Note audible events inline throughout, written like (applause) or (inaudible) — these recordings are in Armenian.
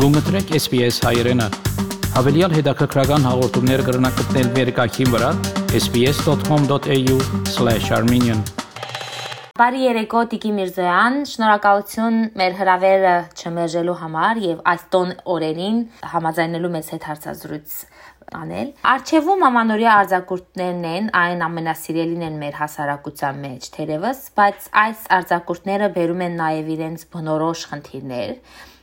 Գումտրեք SPS հայրենը։ Հավելյալ հետաքրքրական հաղորդումներ կգրնակցնել վերկայքին վրա sps.com.au/armenian Բարի երեկո Տիկի Միրզոյան, շնորհակալություն մեր հրավերը չմերժելու համար եւ այս տոն օրերին համաձայնելու մեզ հետ հարցազրույց անել։ Արչևում ամանորյա արձակուրդներն են, այն ամենասիրելին են մեր հասարակության մեջ, թերևս, բայց այս արձակուրդները բերում են նաև իրենց բնորոշ խնդիրներ։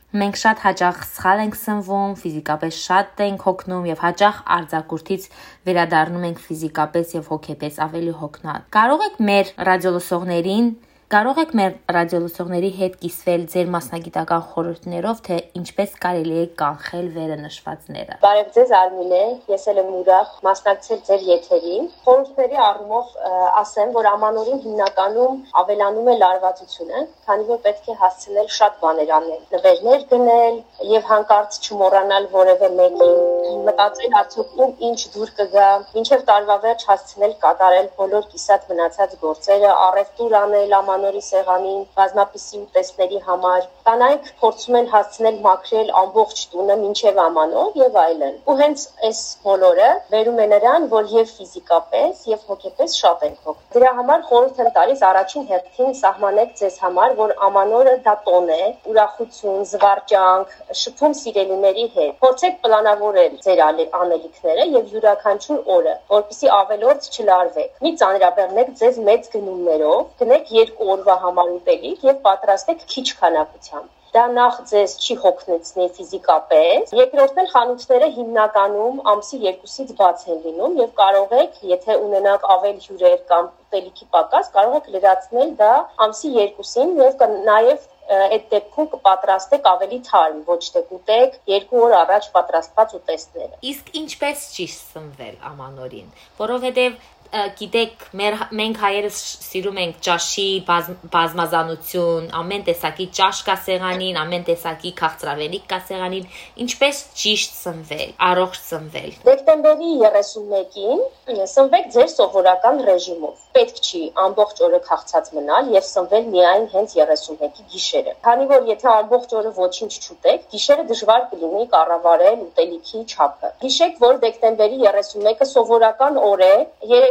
Մենք շատ հաճախ սխալ ենք սնվում, ֆիզիկապես շատ ենք հոգնում եւ հաճախ արձակուրդից վերադառնում ենք ֆիզիկապես եւ հոգեպես ավելի հոգնած։ Կարող եք մեր ռադիոլսողներին Կարող եք մեր ռադիոլսողների հետ կիսվել ձեր մասնագիտական խորհուրդներով, թե ինչպես կարելի է կանխել վերը նշվածները։ Բարև ձեզ Արմինե, ես էլ եմ ուրախ մասնակցել ձեր եթերին։ Խորհուրդների առումով ասեմ, որ ամանորին հիմնականում ավելանում է լարվածությունը, քանի որ պետք է հասցնել շատ բաներ անել, նվերներ գնել եւ հանկարծ չմոռանալ որևէ մեկին, մտածել արդյոք ինչ դուր կգա, ինչեւ տարվա վերջ հասցնել կատարել բոլոր կիսատ մնացած գործերը, առևտուր անել, աման անորի սեղանին, բազմապիսի ուտեստների համար։ Կանայք փորձում են հասցնել մաքրել ամբողջ տունը մինչև ամանով եւ այլն։ Ու հենց այս բոլորը վերում է նրան, որ եւ ֆիզիկապես եւ հոգեպես շատ են հոգ։ Դրա համար խորհուրդ եմ տալիս առաջին հերթին սահմանեք ձեզ համար, որ ամանորը դա տոն է, ուրախություն, զվարճանք, շփում սիրելիների հետ։ Փորձեք պլանավորել ձեր անելիքները եւ յուրաքանչյուր օրը, որպեսզի ավելորդ չլարվեք։ Մի ծանրաբեռնեք ձեզ մեծ գնումներով, գնեք երկու օրվա համար ուտելիք եւ պատրաստեք քիչ քանակությամբ դա նախ ձեզ չի հոգնեցնի ֆիզիկապես։ Երկրորդն էլ խանութները հիմնականում ամսի 2-ից բաց են լինում եւ կարող եք, եթե ունենաք ավել հյուրեր կամ ուտելիքի պակաս, կարող եք լրացնել դա ամսի 2-ին եւ նաեւ այդ դեպքում կպատրաստեք ավելի թարմ, ոչ թե կուտեք երկու օր առաջ պատրաստված ուտեստները։ Իսկ ինչպես ճիշտ սնվել ամանորին, որովհետև գիտեք, մեր մենք հայերս սիրում ենք ճաշի բազմ, բազմազանություն, ամեն տեսակի ճաշ կա սեղանին, ամեն տեսակի քաղցրավենիք կա սեղանին, ինչպես ճիշտ սնվել, առողջ սնվել։ Դեկտեմբերի 31-ին սնվեք ձեր սովորական ռեժիմով։ Պետք չի ամբողջ օրը քաղցած մնալ եւ սնվել միայն հենց 31-ի գիշերը։ Քանի որ եթե ամբողջ օրը ոչինչ չուտեք, գիշերը դժվար կլինի կառավարել ուտելիքի չափը։ Հիշեք, որ դեկտեմբերի 31-ը սովորական օր է,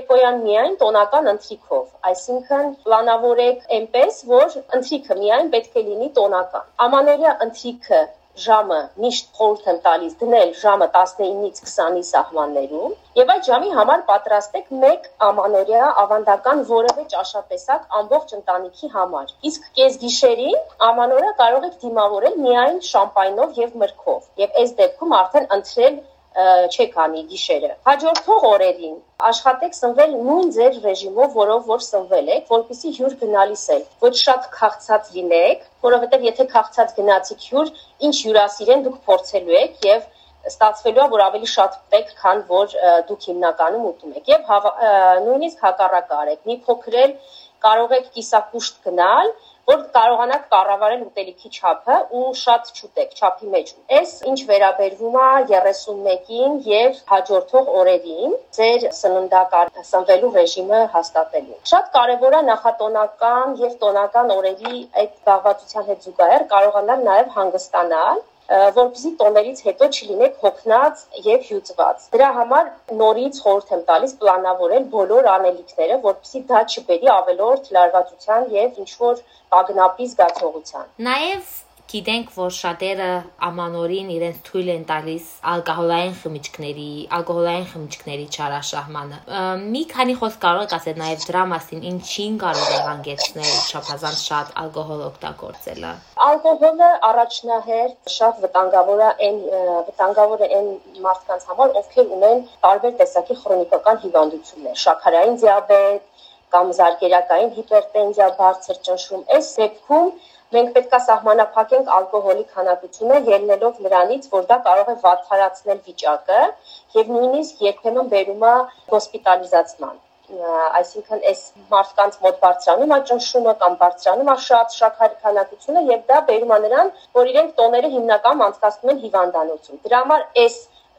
երեկոյան միայն տոնական ընթրիքով, այսինքն պլանավորեք այնպես, որ ընթրիքը միայն պետք է լինի տոնական։ Ամանորյա ընթրիքը ժամը միշտ խորհուրդ եմ տալիս դնել ժամը 19-ից 20-ի սահմաններում եւ այդ ժամի համար պատրաստեք մեկ ամանորյա ավանդական որևէ ճաշատեսակ ամբողջ ընտանիքի համար։ Իսկ կեսգիշերին ամանորյա կարող եք դիմավորել միայն շամպայնով եւ մրգով։ Եվ այս դեպքում արդեն ընտրել չեք անի գիշերը։ Հաջորդող օրերին աշխատեք սնվել նույն ձեր ռեժիմով, որով որ սնվել եք, որpիսի հյուր գնալիս եք։ Ոչ շատ քաղցած լինեք, որովհետև եթե քաղցած գնացիք հյուր, ինչ հյուրասիրեն դուք փորձելու եք եւ ստացվելու է որ ավելի շատ պետք քան որ դուք հիմնականում ուտում եք եւ նույնիսկ հակառակը արեք մի փոքրել կարող եք կիսակուշտ գնալ որ կարողանաք կառավարել ուտելիքի չափը ու շատ չուտեք չափի մեջ։ Այս ինչ վերաբերվում է 31-ին եւ հաջորդող օրերին ձեր սննդակար սնվելու ռեժիմը հաստատելու։ Շատ կարեւոր է նախատոնական եւ տոնական օրերի այդ զբաղվածության հետ զուգահեռ կարողանալ նաեւ հանգստանալ որպեսզի տոներից հետո չլինեք հոգնած եւ հյուծված։ Դրա համար նորից խորհուրդ եմ տալիս պլանավորել բոլոր անելիքները, որպեսզի դա չբերի ավելորդ լարվածության եւ ինչ որ ագնապի զգացողության։ Նաեւ Գիտենք, որ շատերը ամանորին իրենց թույլ են տալիս ալկոհոլային խմիչքների, ալկոհոլային խմիչքների չարաշահմանը։ Մի քանի խոսք կարող եք ասել նաև դրա մասին, ինչին կարող է հանգեցնել շփազանց շատ ալկոհոլ օգտագործելը։ Ալկոհոլը առաջնահերթ շատ վտանգավոր է այն վտանգավոր է այն մարդկանց համար, ովքեր ունեն տարբեր տեսակի քրոնիկական հիվանդություններ, շաքարային դիաբետ կամ զարգերակային հիպերտենզիա, բարձր ճնշում։ Այս դեպքում Մենք պետքա սահմանափակենք ալկոհոլի քանակությունը ելնելով նրանից, որ դա կարող է վատթարացնել վիճակը եւ նույնիսկ երբեմն բերում է հոսպիտալիզացման այսինքն այս մարդկանց մոտ բարձրանում է ճնշումը կամ բարձրանում է շատ շաքարի քանակությունը եւ դա բերում է նրան, որ իրենք տոները հիմնական անցկացնում են հիվանդանոցում։ Դրա համար այս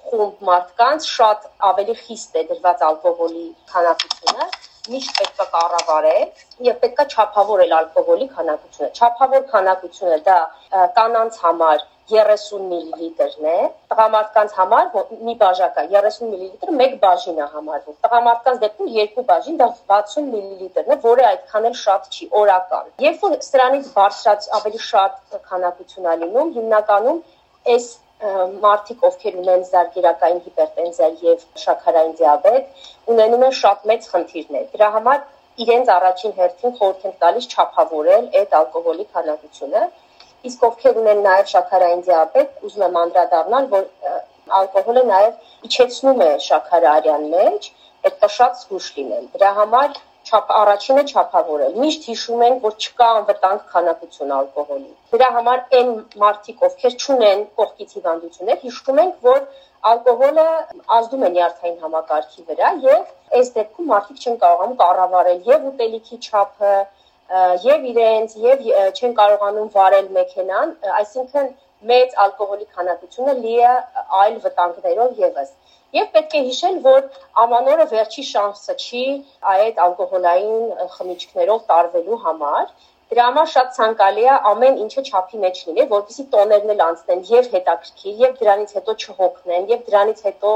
խումբ մարդկանց շատ ավելի խիստ է դրված ալկոհոլի քանակությունը միշտ պետք է կառավարել եւ պետք է չափավորել ալկոհոլի քանակությունը։ Չափավոր քանակությունը դա կանանց համար 30 մլ-ն է, տղամարդկանց համար մի բաժակա 30 մլ մեկ բաժին է համարվում։ Տղամարդկանց դեպքում երկու բաժին դա 60 մլ-ն է, որը այդքան էլ շատ չի, օրական։ Երբ որ սրանից բարձրաց ավելի շատ քանակություն է լինում, հիմնականում այս մարդիկ, ովքեր ունեն զարգերակային հիպերտենզիա եւ շաքարային դիաբետ, ունենում են շատ մեծ խնդիրներ։ Դրա համար իրենց առաջին հերթին խորհուրդ են տալիս չափավորել այդ ալկոհոլի քանակությունը։ Իսկ ովքեր ունեն նաեւ շաքարային դիաբետ, ուզում եմ անդրադառնալ, որ ալկոհոլը նաեւ իջեցնում է շաքարը արյան մեջ, պետք է շատ զգուշ լինել։ Դրա համար չափ առաջինը չափավորել։ Միշտ հիշում ենք, որ չկա անվտանգ քանակություն ալկոհոլի։ Դրա համար այն մարդիկ, ովքեր չունեն կողքից հիվանդություններ, հիշում ենք, որ ալկոհոլը ազդում է նյարդային համակարգի վրա եւ այս դեպքում մարդիկ չեն կարողանում կառավարել եւ ուտելիքի չափը, եւ իրենց եւ չեն կարողանում վարել մեքենան, այսինքն մեծ ալկոհոլի քանակությունը լի է այլ վտանգներով եւս։ Եվ պետք է հիշել, որ ամանորը վերջի շանսը չի այդ ալկոհոլային խմիչքներով տարվելու համար։ Դրա համար շատ ցանկալի է ամեն ինչը չափի մեջ լինի, որպեսզի տոներն էլ անցնեն եւ հետաքրքիր, եւ դրանից հետո չհոգնեն, եւ դրանից հետո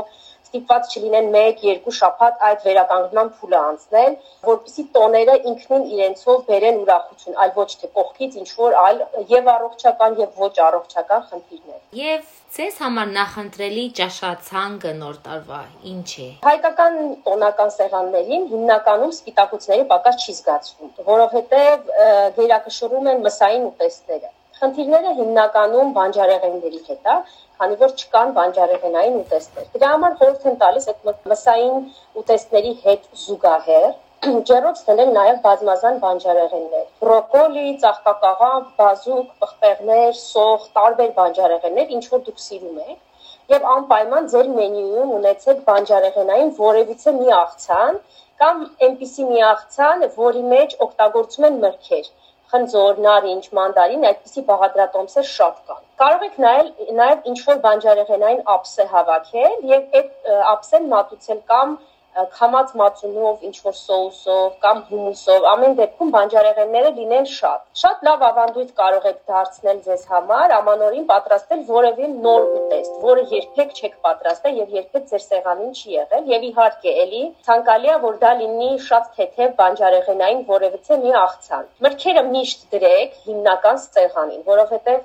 ստիպված չլինեն 1-2 շաբաթ այդ վերականգնման փուլը անցնել, որպեսզի տոները ինքնին իրենցով բերեն ուրախություն, այլ ոչ թե կողքից ինչ որ այլ եւ առողջական եւ ոչ առողջական խնդիրներ։ Եվ Ձեզ համար նախընտրելի ճաշացանկը նոր տարվա ինչ է։ Հայկական տոնական սեղաններին հիմնականում սպիտակուցների պակաս չի զգացվում, որովհետև գերակշռում են մսային ուտեստները։ Խնդիրները հիմնականում բանջարեղենների հետ է, քանի որ չկան բանջարեղենային ուտեստներ։ Դրա համար խորհուրդ եմ տալիս այդ մսային ուտեստների հետ զուգահեռ (clears throat) ջերոց դնել նաև բազմազան բանջարեղեններ՝ բրոկոլի, ծաղկակաղամբ, բազուկ, պղպեղներ, սող, տարբեր բանջարեղեններ, ինչ որ դուք սիրում եք եւ անպայման ձեր մենյուում ունեցեք բանջարեղենային որևիցե մի աղցան կամ այնպիսի մի աղցան, որի մեջ օգտագործում են մրգեր խնձոր, նարինջ, մանդարին, այդպիսի բաղադրատոմսեր շատ կան։ Կարող եք նայել նաև ինչ որ բանջարեղենային ափսե հավաքել եւ այդ ափսեն մատուցել կամ քամած մածունով, ինչ որ սոուսով կամ հումուսով, ամեն դեպքում բանջարեղենները լինեն շատ։ Շատ լավ ավանդույթ կարող եք դարձնել ձեզ համար ամանորին պատրաստել որևէ նոր ուտեստ, որը երբեք չեք պատրաստել եւ երբեք ձեր սեղանին չի եղել եւ իհարկե էլի ցանկալի է որ դա լինի շատ թեթև բանջարեղենային որևիցե մի աղցան։ Մրգերը միշտ դրեք հիմնական սեղանին, որովհետեւ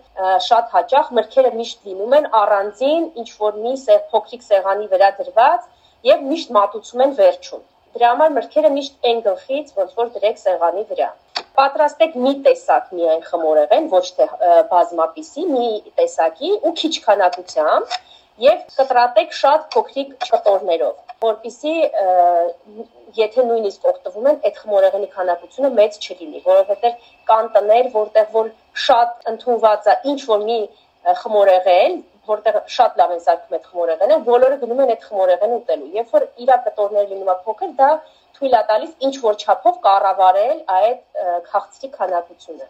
շատ հաճախ մրգերը միշտ լինում են առանձին ինչ որ մի փոքրիկ սեղանի վրա դրված եւ միշտ մատուցում են վերջում։ Դրա համար մրգերը միշտ այն գլխից ոնց որ դրեք սեղանի վրա։ Պատրաստեք մի տեսակ միայն խմորեղեն, ոչ թե բազմապիսի, մի տեսակի ու քիչ քանակությամբ եւ կտրատեք շատ փոքրիկ կտորներով, որpիսի եթե նույնիսկ օգտվում են այդ խմորեղենի քանակությունը մեծ չլինի, որովհետեւ կան տներ, որտեղ որ շատ ընդունված է ինչ որ մի խմորեղեն, որտեղ շատ լավ են սարքում այդ խմորեղենը, բոլորը գնում են այդ խմորեղենը ուտելու։ Երբ որ իր կտորները լինում է փոքր, դա թույլ է տալիս ինչ որ չափով կառավարել այդ քաղցրի քանակությունը։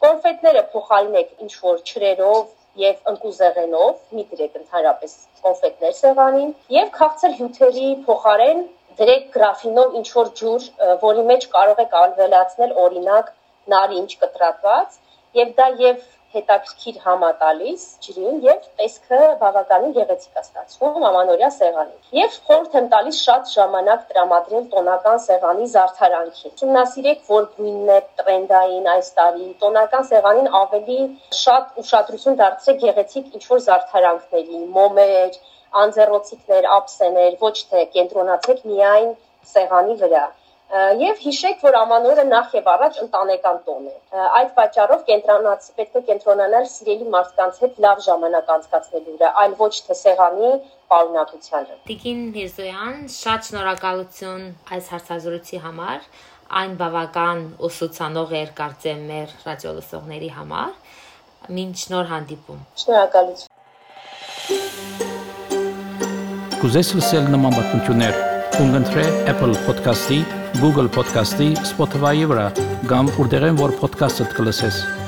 Կոնֆետները փոխարինեք ինչ որ ճրերով եւ ընկուզեղենով, մի դրեք ընդհանրապես կոնֆետներ սեղանին եւ քաղցր հյութերի փոխարեն դրեք գրաֆինով ինչ որ ջուր, որի մեջ կարող եք ալվելացնել օրինակ նարինջ կտրատված եւ դա եւ հետաքրքիր համատալիս ջրին եւ տեսքը բավականին գեղեցիկ է ստացվում ամանորյա սեղանին։ Եվ խորհուրդ եմ տալիս շատ ժամանակ տրամադրել տոնական սեղանի զարդարանքին։ Ուսումնասիրեք, որ գույնն է տրենդային այս տարի, տոնական սեղանին ավելի շատ ուշադրություն դարձրեք գեղեցիկ ինչ-որ զարդարանքների, մոմեր, անձեռոցիկներ, ափսեներ, ոչ թե կենտրոնացեք միայն սեղանի վրա եւ հիշեք, որ ամանորը նախ եւ առաջ ընտանեկան տոն է։ Այդ պատճառով կենտրոնաց պետք է կենտրոնանալ սիրելի մարդկանց հետ լավ ժամանակ անցկացնելու վրա, այլ ոչ թե սեղանի պարունակությանը։ Տիկին Միրզոյան, շատ շնորհակալություն այս հարցազրույցի համար։ Այն բավական ուսուցանող էր կարծեմ մեր ռադիոլսողների համար։ Մինչ նոր հանդիպում։ Շնորհակալություն։ Կուզես լսել նման բանություններ, կընտրե Apple Podcast-ի Google Podcast-ի, Spotify-ի վրա, կամ որտեղեն որ podcast-ը դուք լսես։